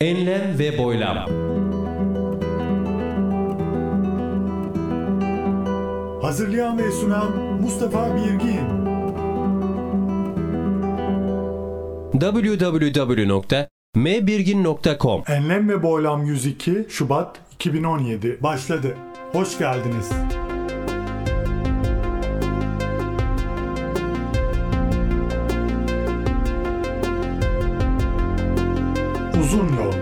Enlem ve boylam. Hazırlayan ve sunan Mustafa Birgin. www.mbirgin.com Enlem ve Boylam 102 Şubat 2017 başladı. Hoş geldiniz. Uzun yol.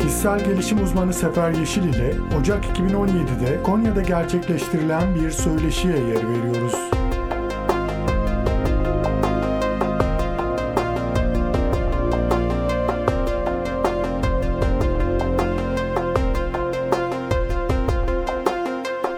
Kişisel gelişim uzmanı Sefer Yeşil ile Ocak 2017'de Konya'da gerçekleştirilen bir söyleşiye yer veriyoruz.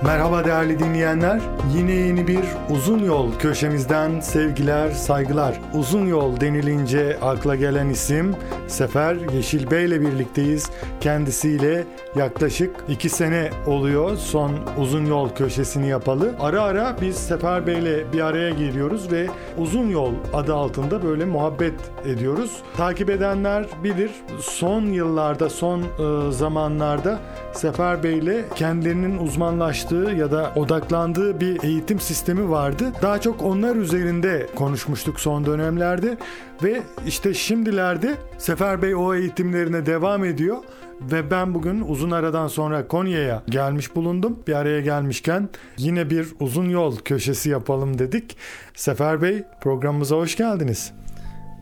Merhaba değerli dinleyenler. Yine yeni bir uzun yol köşemizden sevgiler, saygılar. Uzun yol denilince akla gelen isim Sefer Yeşil Bey ile birlikteyiz. Kendisiyle yaklaşık iki sene oluyor son uzun yol köşesini yapalı. Ara ara biz Sefer Bey ile bir araya geliyoruz ve uzun yol adı altında böyle muhabbet ediyoruz. Takip edenler bilir son yıllarda, son e, zamanlarda Sefer Bey ile kendilerinin uzmanlaştığı ya da odaklandığı bir eğitim sistemi vardı. Daha çok onlar üzerinde konuşmuştuk son dönemlerde ve işte şimdilerde Sefer Bey o eğitimlerine devam ediyor ve ben bugün uzun aradan sonra Konya'ya gelmiş bulundum. Bir araya gelmişken yine bir uzun yol köşesi yapalım dedik. Sefer Bey programımıza hoş geldiniz.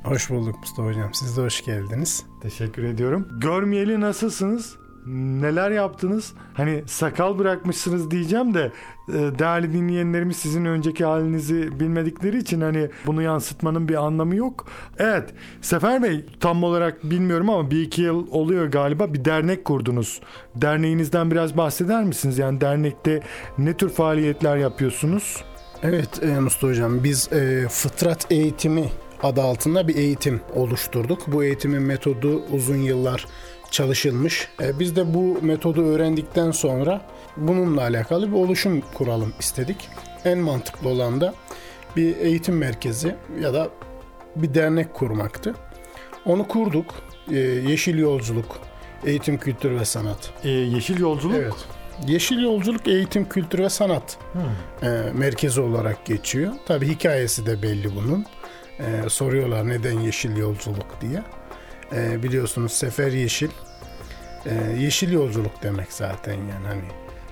Hoş bulduk Mustafa Hocam. Siz de hoş geldiniz. Teşekkür ediyorum. Görmeyeli nasılsınız? Neler yaptınız? Hani sakal bırakmışsınız diyeceğim de e, değerli dinleyenlerimiz sizin önceki halinizi bilmedikleri için hani bunu yansıtmanın bir anlamı yok. Evet Sefer Bey tam olarak bilmiyorum ama bir iki yıl oluyor galiba bir dernek kurdunuz. Derneğinizden biraz bahseder misiniz? Yani dernekte ne tür faaliyetler yapıyorsunuz? Evet e, Mustafa Hocam biz e, fıtrat eğitimi adı altında bir eğitim oluşturduk. Bu eğitimin metodu uzun yıllar çalışılmış. E, biz de bu metodu öğrendikten sonra bununla alakalı bir oluşum kuralım istedik. En mantıklı olan da bir eğitim merkezi ya da bir dernek kurmaktı. Onu kurduk. E, Yeşil Yolculuk, Eğitim, Kültür ve Sanat. Ee, yeşil yolculuk. Evet. Yeşil Yolculuk Eğitim, Kültür ve Sanat Hmm. e, merkezi olarak geçiyor. Tabi hikayesi de belli bunun. E, soruyorlar neden Yeşil Yolculuk diye. E, biliyorsunuz Sefer Yeşil. E, yeşil Yolculuk demek zaten yani hani.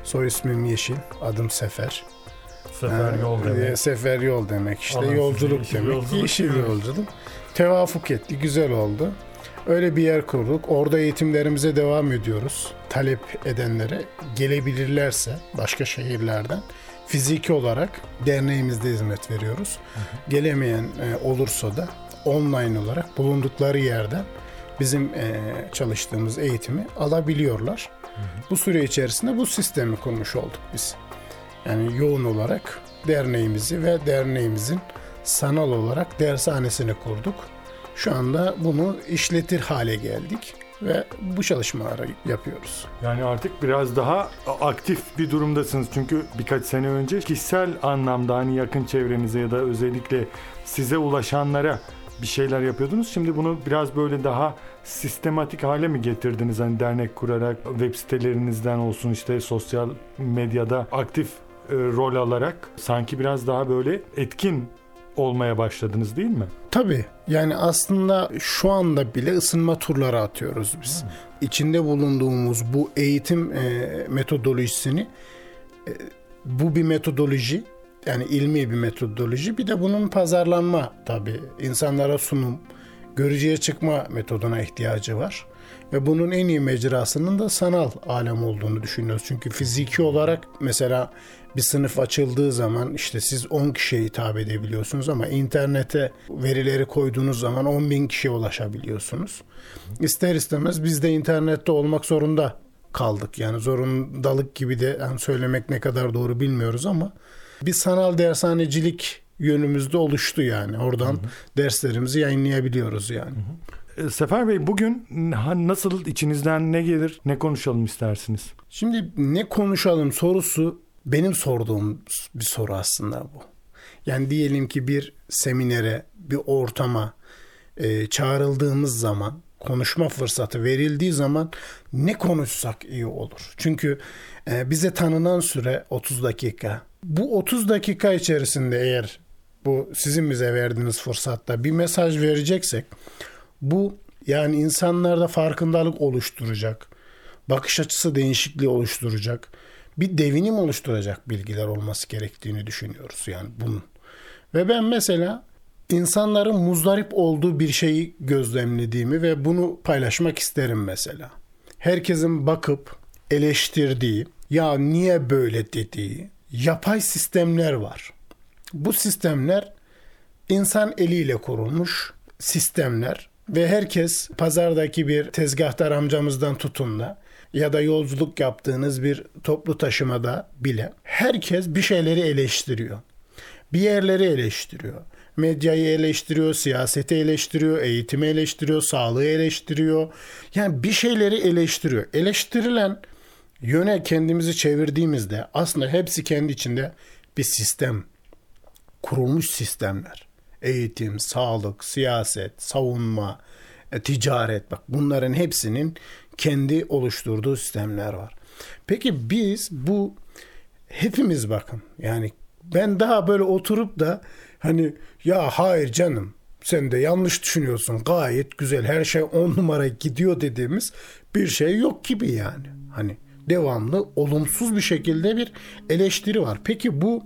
Soy ismim Yeşil, adım Sefer. Sefer E, yol demek. e, Sefer yol demek işte. Anladım. yolculuk Yeşil demek. yolculuk yeşil yolculuk. Tevafuk etti, güzel oldu. Öyle bir yer kurduk. Orada eğitimlerimize devam ediyoruz. Talep edenlere gelebilirlerse başka şehirlerden fiziki olarak derneğimizde hizmet veriyoruz. Gelemeyen e, olursa da online olarak bulundukları yerden bizim e, çalıştığımız eğitimi alabiliyorlar. Bu süre içerisinde bu sistemi kurmuş olduk biz. Yani yoğun olarak derneğimizi ve derneğimizin sanal olarak dershanesini kurduk. Şu anda bunu işletir hale geldik ve bu çalışmaları yapıyoruz. Yani artık biraz daha aktif bir durumdasınız. Çünkü birkaç sene önce kişisel anlamda hani yakın çevrenize ya da özellikle size ulaşanlara bir şeyler yapıyordunuz. Şimdi bunu biraz böyle daha sistematik hale mi getirdiniz? Hani dernek kurarak web sitelerinizden olsun işte sosyal medyada aktif e, rol alarak sanki biraz daha böyle etkin olmaya başladınız değil mi? Tabii yani aslında şu anda bile ısınma turları atıyoruz biz. İçinde bulunduğumuz bu eğitim e, metodolojisini e, bu bir metodoloji yani ilmi bir metodoloji bir de bunun pazarlanma tabii insanlara sunum görücüye çıkma metoduna ihtiyacı var. Ve bunun en iyi mecrasının da sanal alem olduğunu düşünüyoruz. Çünkü fiziki olarak mesela bir sınıf açıldığı zaman işte siz 10 kişiye hitap edebiliyorsunuz ama internete verileri koyduğunuz zaman 10 bin kişiye ulaşabiliyorsunuz. İster istemez biz de internette olmak zorunda kaldık. Yani zorundalık gibi de yani söylemek ne kadar doğru bilmiyoruz ama bir sanal dershanecilik yönümüzde oluştu yani. Oradan derslerimizi yayınlayabiliyoruz yani. E, Sefer Bey bugün nasıl içinizden ne gelir ne konuşalım istersiniz? Şimdi ne konuşalım sorusu benim sorduğum bir soru aslında bu. Yani diyelim ki bir seminere, bir ortama e, çağrıldığımız zaman konuşma fırsatı verildiği zaman ne konuşsak iyi olur. Çünkü e, bize tanınan süre 30 dakika. Bu 30 dakika içerisinde eğer bu sizin bize verdiğiniz fırsatta bir mesaj vereceksek bu yani insanlarda farkındalık oluşturacak, bakış açısı değişikliği oluşturacak, bir devinim oluşturacak bilgiler olması gerektiğini düşünüyoruz yani bunun. Ve ben mesela insanların muzdarip olduğu bir şeyi gözlemlediğimi ve bunu paylaşmak isterim mesela. Herkesin bakıp eleştirdiği, ya niye böyle dediği yapay sistemler var. Bu sistemler insan eliyle kurulmuş sistemler ve herkes pazardaki bir tezgahtar amcamızdan tutun da ya da yolculuk yaptığınız bir toplu taşımada bile herkes bir şeyleri eleştiriyor. Bir yerleri eleştiriyor. Medyayı eleştiriyor, siyaseti eleştiriyor, eğitimi eleştiriyor, sağlığı eleştiriyor. Yani bir şeyleri eleştiriyor. Eleştirilen yöne kendimizi çevirdiğimizde aslında hepsi kendi içinde bir sistem. Kurulmuş sistemler. Eğitim, sağlık, siyaset, savunma, e, ticaret bak bunların hepsinin kendi oluşturduğu sistemler var. Peki biz bu hepimiz bakın yani ben daha böyle oturup da hani ya hayır canım sen de yanlış düşünüyorsun gayet güzel her şey on numara gidiyor dediğimiz bir şey yok gibi yani. Hani devamlı olumsuz bir şekilde bir eleştiri var. Peki bu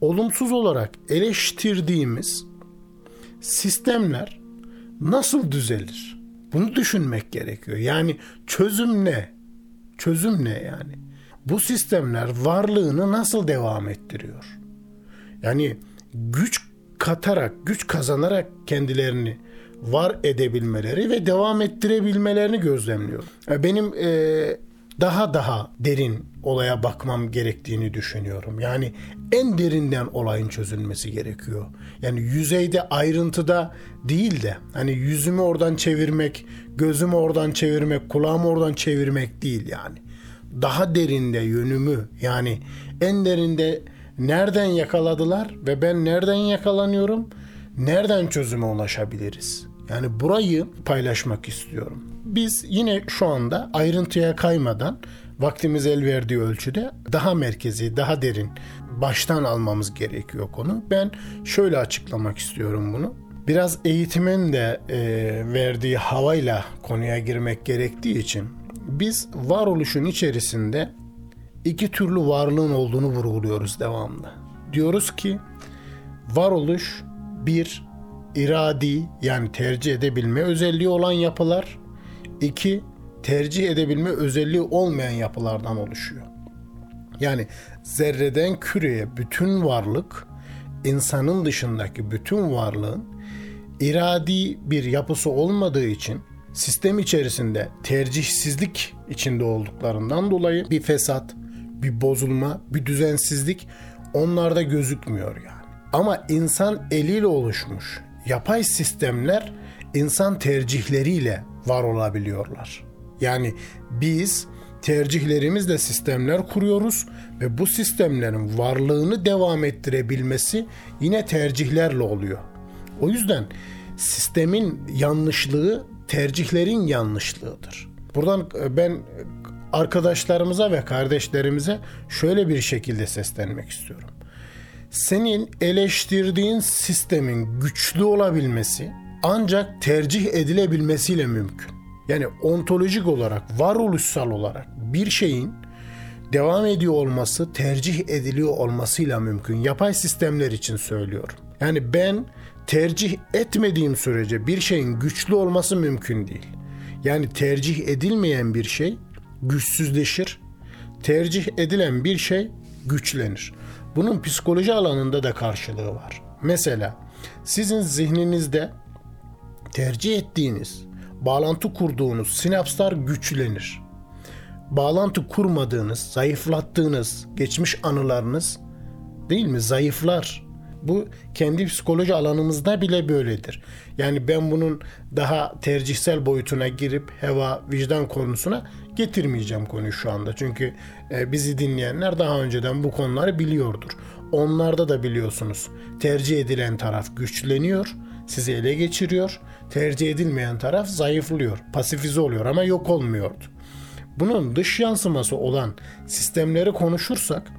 olumsuz olarak eleştirdiğimiz sistemler nasıl düzelir? Bunu düşünmek gerekiyor. Yani çözüm ne? Çözüm ne yani? Bu sistemler varlığını nasıl devam ettiriyor? Yani güç katarak, güç kazanarak kendilerini var edebilmeleri ve devam ettirebilmelerini gözlemliyorum. Benim e, daha daha derin olaya bakmam gerektiğini düşünüyorum. Yani en derinden olayın çözülmesi gerekiyor. Yani yüzeyde ayrıntıda değil de hani yüzümü oradan çevirmek, gözümü oradan çevirmek, kulağımı oradan çevirmek değil yani. Daha derinde yönümü yani en derinde nereden yakaladılar ve ben nereden yakalanıyorum? Nereden çözüme ulaşabiliriz? Yani burayı paylaşmak istiyorum. Biz yine şu anda ayrıntıya kaymadan vaktimiz el verdiği ölçüde daha merkezi, daha derin baştan almamız gerekiyor konu. Ben şöyle açıklamak istiyorum bunu. Biraz eğitimin de e, verdiği havayla konuya girmek gerektiği için biz varoluşun içerisinde iki türlü varlığın olduğunu vurguluyoruz devamlı. Diyoruz ki varoluş bir iradi yani tercih edebilme özelliği olan yapılar, iki tercih edebilme özelliği olmayan yapılardan oluşuyor. Yani zerreden küreye bütün varlık, insanın dışındaki bütün varlığın iradi bir yapısı olmadığı için sistem içerisinde tercihsizlik içinde olduklarından dolayı bir fesat, bir bozulma, bir düzensizlik onlarda gözükmüyor yani. Ama insan eliyle oluşmuş yapay sistemler insan tercihleriyle var olabiliyorlar. Yani biz tercihlerimizle sistemler kuruyoruz ve bu sistemlerin varlığını devam ettirebilmesi yine tercihlerle oluyor. O yüzden sistemin yanlışlığı tercihlerin yanlışlığıdır. Buradan e, ben arkadaşlarımıza ve kardeşlerimize şöyle bir şekilde seslenmek istiyorum. Senin eleştirdiğin sistemin güçlü olabilmesi ancak tercih edilebilmesiyle mümkün. Yani ontolojik olarak, varoluşsal olarak bir şeyin devam ediyor olması, tercih ediliyor olmasıyla mümkün. Yapay sistemler için söylüyorum. Yani ben tercih etmediğim sürece bir şeyin güçlü olması mümkün değil. Yani tercih edilmeyen bir şey güçsüzleşir. Tercih edilen bir şey güçlenir. Bunun psikoloji alanında da karşılığı var. Mesela sizin zihninizde tercih ettiğiniz, bağlantı kurduğunuz sinapslar güçlenir. Bağlantı kurmadığınız, zayıflattığınız geçmiş anılarınız değil mi zayıflar. Bu kendi psikoloji alanımızda bile böyledir. Yani ben bunun daha tercihsel boyutuna girip heva, vicdan konusuna getirmeyeceğim konuyu şu anda. Çünkü e, bizi dinleyenler daha önceden bu konuları biliyordur. Onlarda da biliyorsunuz tercih edilen taraf güçleniyor, sizi ele geçiriyor. Tercih edilmeyen taraf zayıflıyor, pasifize oluyor ama yok olmuyordu. Bunun dış yansıması olan sistemleri konuşursak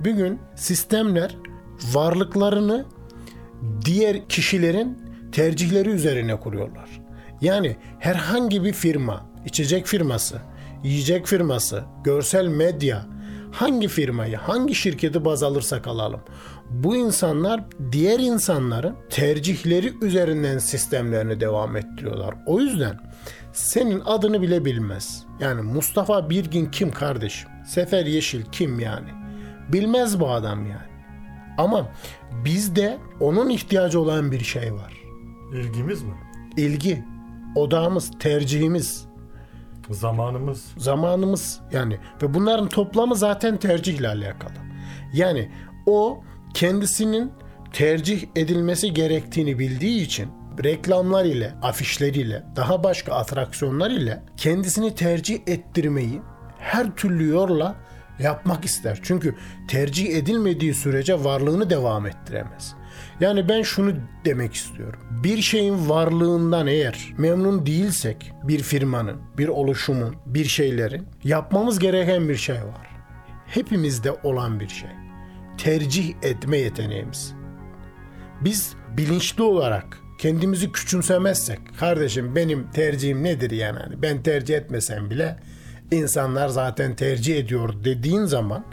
bir gün sistemler varlıklarını diğer kişilerin tercihleri üzerine kuruyorlar. Yani herhangi bir firma, içecek firması, yiyecek firması, görsel medya, hangi firmayı, hangi şirketi baz alırsak alalım. Bu insanlar diğer insanların tercihleri üzerinden sistemlerini devam ettiriyorlar. O yüzden senin adını bile bilmez. Yani Mustafa Birgin kim kardeşim? Sefer Yeşil kim yani? Bilmez bu adam yani. Ama bizde onun ihtiyacı olan bir şey var. İlgimiz mi? İlgi, odağımız, tercihimiz, Zamanımız. zamanımız yani ve bunların toplamı zaten tercihle alakalı. Yani o kendisinin tercih edilmesi gerektiğini bildiği için reklamlar ile, afişler ile, daha başka atraksiyonlar ile kendisini tercih ettirmeyi her türlü yolla yapmak ister. Çünkü tercih edilmediği sürece varlığını devam ettiremez. Yani ben şunu demek istiyorum. Bir şeyin varlığından eğer memnun değilsek bir firmanın, bir oluşumun, bir şeylerin yapmamız gereken bir şey var. Hepimizde olan bir şey. Tercih etme yeteneğimiz. Biz bilinçli olarak kendimizi küçümsemezsek kardeşim benim tercihim nedir yani Hani ben tercih etmesem bile insanlar zaten tercih ediyor dediğin zaman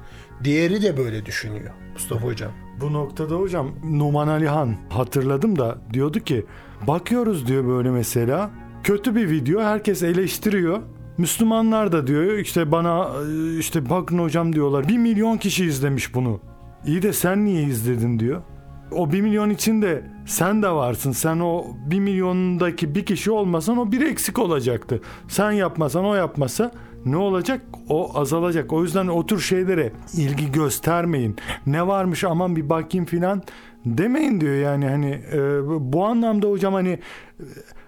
diğeri de böyle düşünüyor Mustafa hocam. Bu noktada hocam Numan Alihan hatırladım da diyordu ki bakıyoruz diyor böyle mesela kötü bir video herkes eleştiriyor. Müslümanlar da diyor işte bana işte bakın hocam diyorlar bir milyon kişi izlemiş bunu. İyi de sen niye izledin diyor. O bir milyon içinde sen de varsın. Sen o bir milyondaki bir kişi olmasan o bir eksik olacaktı. Sen yapmasan o yapmasa ne olacak? O azalacak. O yüzden o tür şeylere ilgi göstermeyin. Ne varmış aman bir bakayım filan demeyin diyor yani hani e, bu anlamda hocam hani e,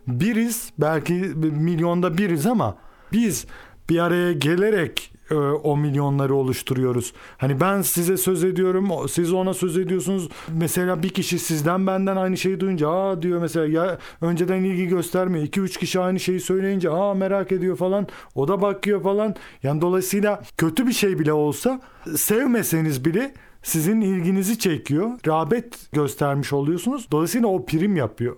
biriz belki milyonda biriz ama biz bir araya gelerek e, o milyonları oluşturuyoruz. Hani ben size söz ediyorum, siz ona söz ediyorsunuz. Mesela bir kişi sizden benden aynı şeyi duyunca aa diyor mesela ya önceden ilgi göstermiyor. 2 3 kişi aynı şeyi söyleyince aa merak ediyor falan. O da bakıyor falan. Yani dolayısıyla kötü bir şey bile olsa sevmeseniz bile sizin ilginizi çekiyor. Rağbet göstermiş oluyorsunuz. Dolayısıyla o prim yapıyor.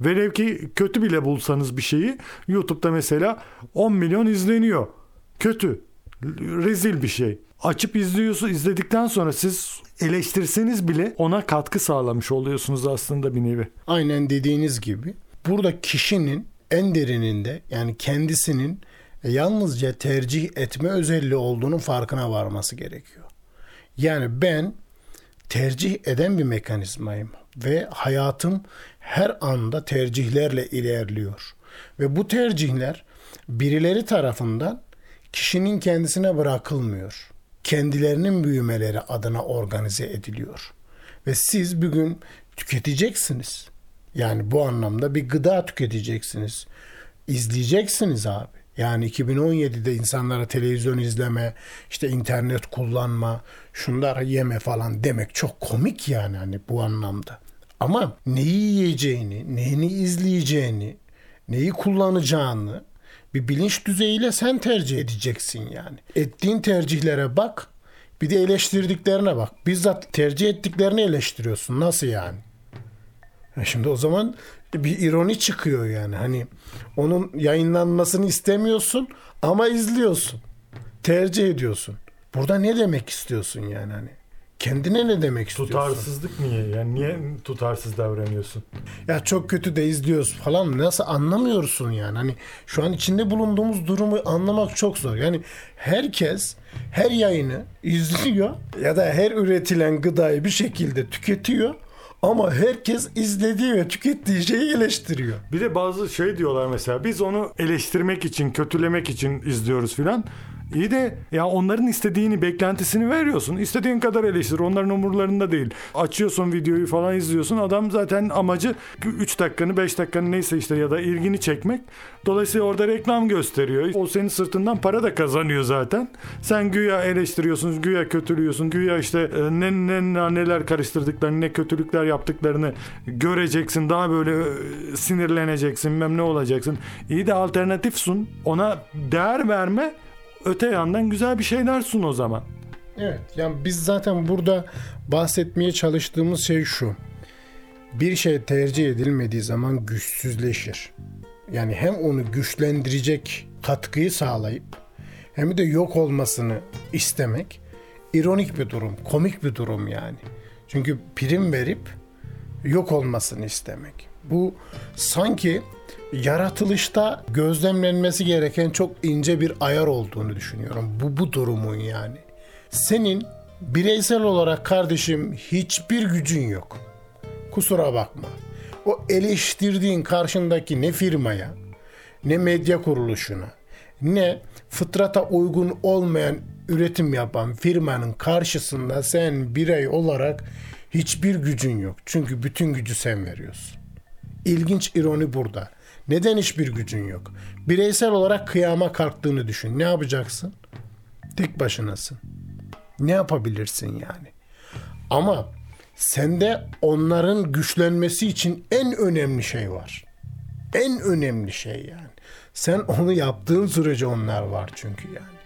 Velev ki kötü bile bulsanız bir şeyi YouTube'da mesela 10 milyon izleniyor. Kötü. Rezil bir şey. Açıp izliyorsunuz. izledikten sonra siz eleştirseniz bile ona katkı sağlamış oluyorsunuz aslında bir nevi. Aynen dediğiniz gibi burada kişinin en derininde yani kendisinin yalnızca tercih etme özelliği olduğunun farkına varması gerekiyor. Yani ben tercih eden bir mekanizmayım ve hayatım her anda tercihlerle ilerliyor. Ve bu tercihler birileri tarafından kişinin kendisine bırakılmıyor. Kendilerinin büyümeleri adına organize ediliyor. Ve siz bir gün tüketeceksiniz. Yani bu anlamda bir gıda tüketeceksiniz. İzleyeceksiniz abi. Yani 2017'de insanlara televizyon izleme, işte internet kullanma, şunları yeme falan demek çok komik yani hani bu anlamda. Ama neyi yiyeceğini, neyini izleyeceğini, neyi kullanacağını bir bilinç düzeyiyle sen tercih edeceksin yani. Ettiğin tercihlere bak, bir de eleştirdiklerine bak. Bizzat tercih ettiklerini eleştiriyorsun. Nasıl yani? Ya Şimdi o zaman bir ironi çıkıyor yani. Hani onun yayınlanmasını istemiyorsun ama izliyorsun. Tercih ediyorsun. Burada ne demek istiyorsun yani hani? Kendine ne demek istiyorsun? Tutarsızlık niye? Yani niye tutarsız davranıyorsun? Ya çok kötü de izliyoruz falan nasıl anlamıyorsun yani hani şu an içinde bulunduğumuz durumu anlamak çok zor yani herkes her yayını izliyor ya da her üretilen gıdayı bir şekilde tüketiyor ama herkes izlediği ve tükettiği şeyi eleştiriyor. Bir de bazı şey diyorlar mesela biz onu eleştirmek için, kötülemek için izliyoruz filan. İyi de ya onların istediğini, beklentisini veriyorsun. İstediğin kadar eleştir. Onların umurlarında değil. Açıyorsun videoyu falan izliyorsun. Adam zaten amacı 3 dakikanı, 5 dakikanı neyse işte ya da ilgini çekmek. Dolayısıyla orada reklam gösteriyor. O senin sırtından para da kazanıyor zaten. Sen güya eleştiriyorsun, güya kötülüyorsun, güya işte e, ne, ne neler karıştırdıklarını, ne kötülükler yaptıklarını göreceksin. Daha böyle e, sinirleneceksin, mem ne olacaksın. İyi de alternatif sun. Ona değer verme. Öte yandan güzel bir şeyler sun o zaman. Evet. Yani biz zaten burada bahsetmeye çalıştığımız şey şu. Bir şey tercih edilmediği zaman güçsüzleşir. Yani hem onu güçlendirecek katkıyı sağlayıp hem de yok olmasını istemek ironik bir durum, komik bir durum yani. Çünkü prim verip yok olmasını istemek. Bu sanki yaratılışta gözlemlenmesi gereken çok ince bir ayar olduğunu düşünüyorum. Bu bu durumun yani. Senin bireysel olarak kardeşim hiçbir gücün yok. Kusura bakma. O eleştirdiğin karşındaki ne firmaya, ne medya kuruluşuna, ne fıtrata uygun olmayan üretim yapan firmanın karşısında sen birey olarak hiçbir gücün yok. Çünkü bütün gücü sen veriyorsun. İlginç ironi burada. Neden hiçbir gücün yok? Bireysel olarak kıyama kalktığını düşün. Ne yapacaksın? Tek başınasın. Ne yapabilirsin yani? Ama sende onların güçlenmesi için en önemli şey var. En önemli şey yani. Sen onu yaptığın sürece onlar var çünkü yani.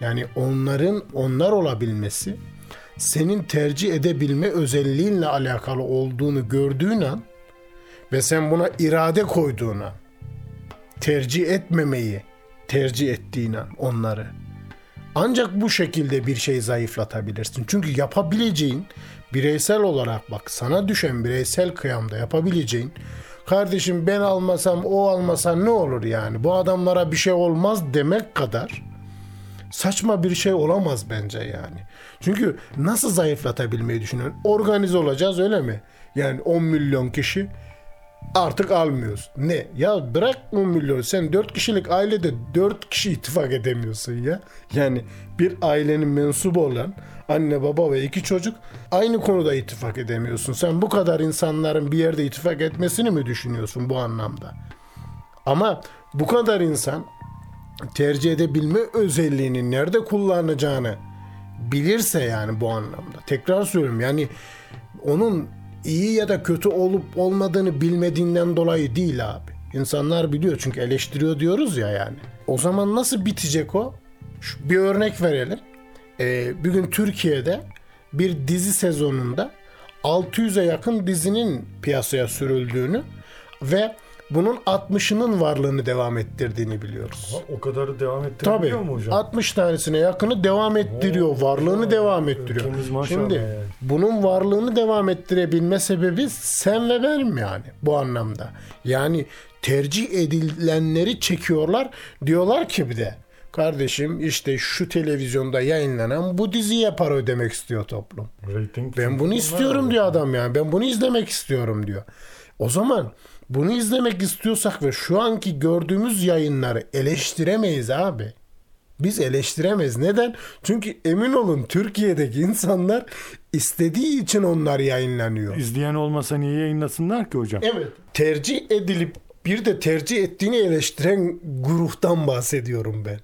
Yani onların onlar olabilmesi senin tercih edebilme özelliğinle alakalı olduğunu gördüğün an ve sen buna irade koyduğun an tercih etmemeyi tercih ettiğin an onları ancak bu şekilde bir şey zayıflatabilirsin. Çünkü yapabileceğin bireysel olarak bak sana düşen bireysel kıyamda yapabileceğin kardeşim ben almasam o almasa ne olur yani bu adamlara bir şey olmaz demek kadar saçma bir şey olamaz bence yani. Çünkü nasıl zayıflatabilmeyi düşünüyorsun? Organize olacağız öyle mi? Yani 10 milyon kişi artık almıyoruz. Ne? Ya bırak 10 milyon. Sen 4 kişilik ailede 4 kişi ittifak edemiyorsun ya. Yani bir ailenin mensubu olan anne baba ve iki çocuk aynı konuda ittifak edemiyorsun. Sen bu kadar insanların bir yerde ittifak etmesini mi düşünüyorsun bu anlamda? Ama bu kadar insan tercih edebilme özelliğini nerede kullanacağını bilirse yani bu anlamda. Tekrar söylüyorum yani onun iyi ya da kötü olup olmadığını bilmediğinden dolayı değil abi. İnsanlar biliyor çünkü eleştiriyor diyoruz ya yani. O zaman nasıl bitecek o? Şu, bir örnek verelim. Ee, bir gün Türkiye'de bir dizi sezonunda 600'e yakın dizinin piyasaya sürüldüğünü ve bunun 60'ının varlığını devam ettirdiğini biliyoruz. O kadarı devam ettirebiliyor Tabii, mu hocam? 60 tanesine yakını devam ettiriyor. Oo, varlığını ya, devam ettiriyor. Şimdi yani. bunun varlığını devam ettirebilme sebebi sen ve benim yani bu anlamda. Yani tercih edilenleri çekiyorlar. Diyorlar ki bir de kardeşim işte şu televizyonda yayınlanan bu diziye para ödemek istiyor toplum. Rating Ben bunu istiyorum diyor adam yani. Ben bunu izlemek istiyorum diyor. O zaman bunu izlemek istiyorsak ve şu anki gördüğümüz yayınları eleştiremeyiz abi. Biz eleştiremeyiz. Neden? Çünkü emin olun Türkiye'deki insanlar istediği için onlar yayınlanıyor. İzleyen olmasa niye yayınlasınlar ki hocam? Evet. Tercih edilip bir de tercih ettiğini eleştiren gruptan bahsediyorum ben.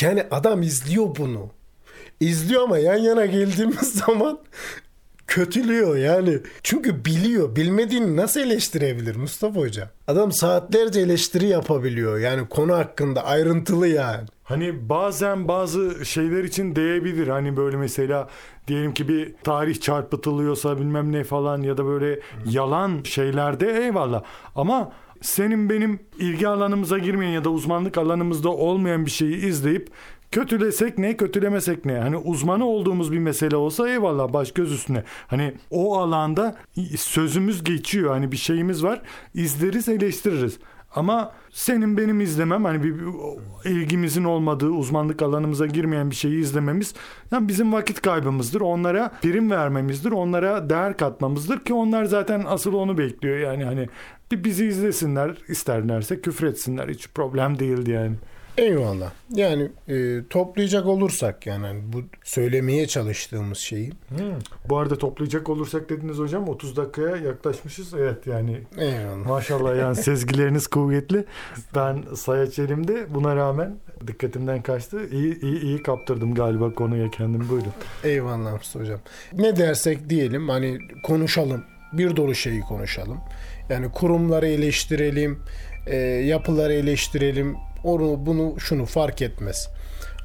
Yani adam izliyor bunu. İzliyor ama yan yana geldiğimiz zaman kötülüyor yani. Çünkü biliyor. Bilmediğini nasıl eleştirebilir Mustafa Hoca? Adam saatlerce eleştiri yapabiliyor. Yani konu hakkında ayrıntılı yani. Hani bazen bazı şeyler için değebilir. Hani böyle mesela diyelim ki bir tarih çarpıtılıyorsa bilmem ne falan ya da böyle yalan şeylerde eyvallah. Ama senin benim ilgi alanımıza girmeyen ya da uzmanlık alanımızda olmayan bir şeyi izleyip kötülesek ne kötülemesek ne hani uzmanı olduğumuz bir mesele olsa eyvallah baş göz üstüne hani o alanda sözümüz geçiyor hani bir şeyimiz var izleriz eleştiririz ama senin benim izlemem hani bir, bir ilgimizin olmadığı uzmanlık alanımıza girmeyen bir şeyi izlememiz yani bizim vakit kaybımızdır. Onlara prim vermemizdir. Onlara değer katmamızdır ki onlar zaten asıl onu bekliyor. Yani hani bizi izlesinler isterlerse küfretsinler hiç problem değildi yani. Eyvallah. Yani e, toplayacak olursak yani hani bu söylemeye çalıştığımız şeyi. Hmm. Bu arada toplayacak olursak dediniz hocam 30 dakikaya yaklaşmışız. Evet yani Eyvallah. maşallah yani sezgileriniz kuvvetli. Ben sayaç elimde buna rağmen dikkatimden kaçtı. İyi, iyi, iyi kaptırdım galiba konuya kendim buyurun. Eyvallah hocam. Ne dersek diyelim hani konuşalım. Bir dolu şeyi konuşalım. Yani kurumları eleştirelim, e, yapıları eleştirelim. Onu bunu şunu fark etmez.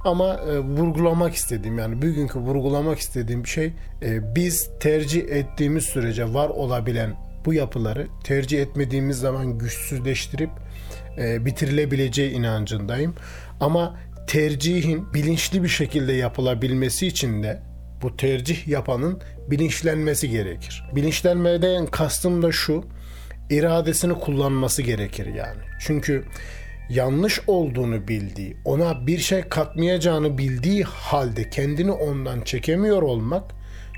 Ama e, vurgulamak istediğim yani bugünkü vurgulamak istediğim şey e, biz tercih ettiğimiz sürece var olabilen bu yapıları tercih etmediğimiz zaman güçsüzleştirip e, bitirilebileceği inancındayım. Ama tercihin bilinçli bir şekilde yapılabilmesi için de bu tercih yapanın bilinçlenmesi gerekir. Bilinçlenmeden kastım da şu, iradesini kullanması gerekir yani. Çünkü yanlış olduğunu bildiği, ona bir şey katmayacağını bildiği halde kendini ondan çekemiyor olmak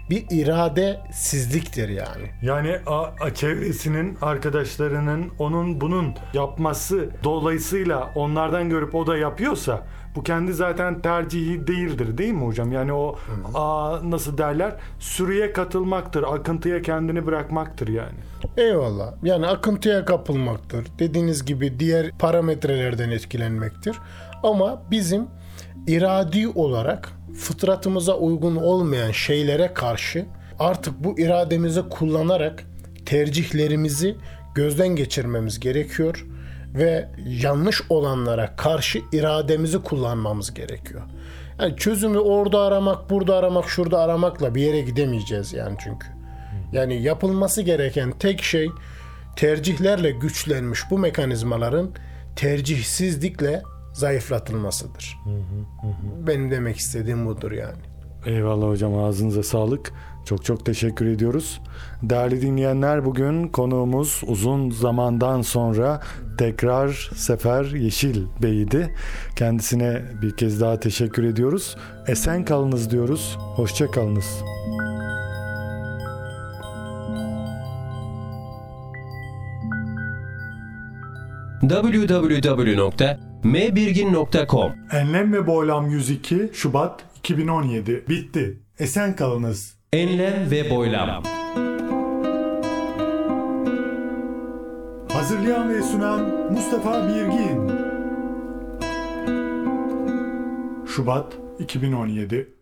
bir iradesizliktir yani. Yani a, a- çevresinin, arkadaşlarının onun bunun yapması dolayısıyla onlardan görüp o da yapıyorsa bu kendi zaten tercihi değildir değil mi hocam? Yani o a, nasıl derler? Sürüye katılmaktır, akıntıya kendini bırakmaktır yani. Eyvallah. Yani akıntıya kapılmaktır. Dediğiniz gibi diğer parametrelerden etkilenmektir. Ama bizim iradi olarak fıtratımıza uygun olmayan şeylere karşı artık bu irademizi kullanarak tercihlerimizi gözden geçirmemiz gerekiyor ve yanlış olanlara karşı irademizi kullanmamız gerekiyor. Yani çözümü orada aramak, burada aramak, şurada aramakla bir yere gidemeyeceğiz yani çünkü. Yani yapılması gereken tek şey tercihlerle güçlenmiş bu mekanizmaların tercihsizlikle zayıflatılmasıdır. Benim demek istediğim budur yani. Eyvallah hocam ağzınıza sağlık. Çok çok teşekkür ediyoruz. Değerli dinleyenler bugün konuğumuz uzun zamandan sonra tekrar Sefer Yeşil Bey'di. Kendisine bir kez daha teşekkür ediyoruz. Esen kalınız diyoruz. Hoşça kalınız. www.mbirgin.com Enlem ve Boylam 102 Şubat 2017 bitti. Esen kalınız. Enlem ve boylam. Hazırlayan ve sunan Mustafa Birgin. Şubat 2017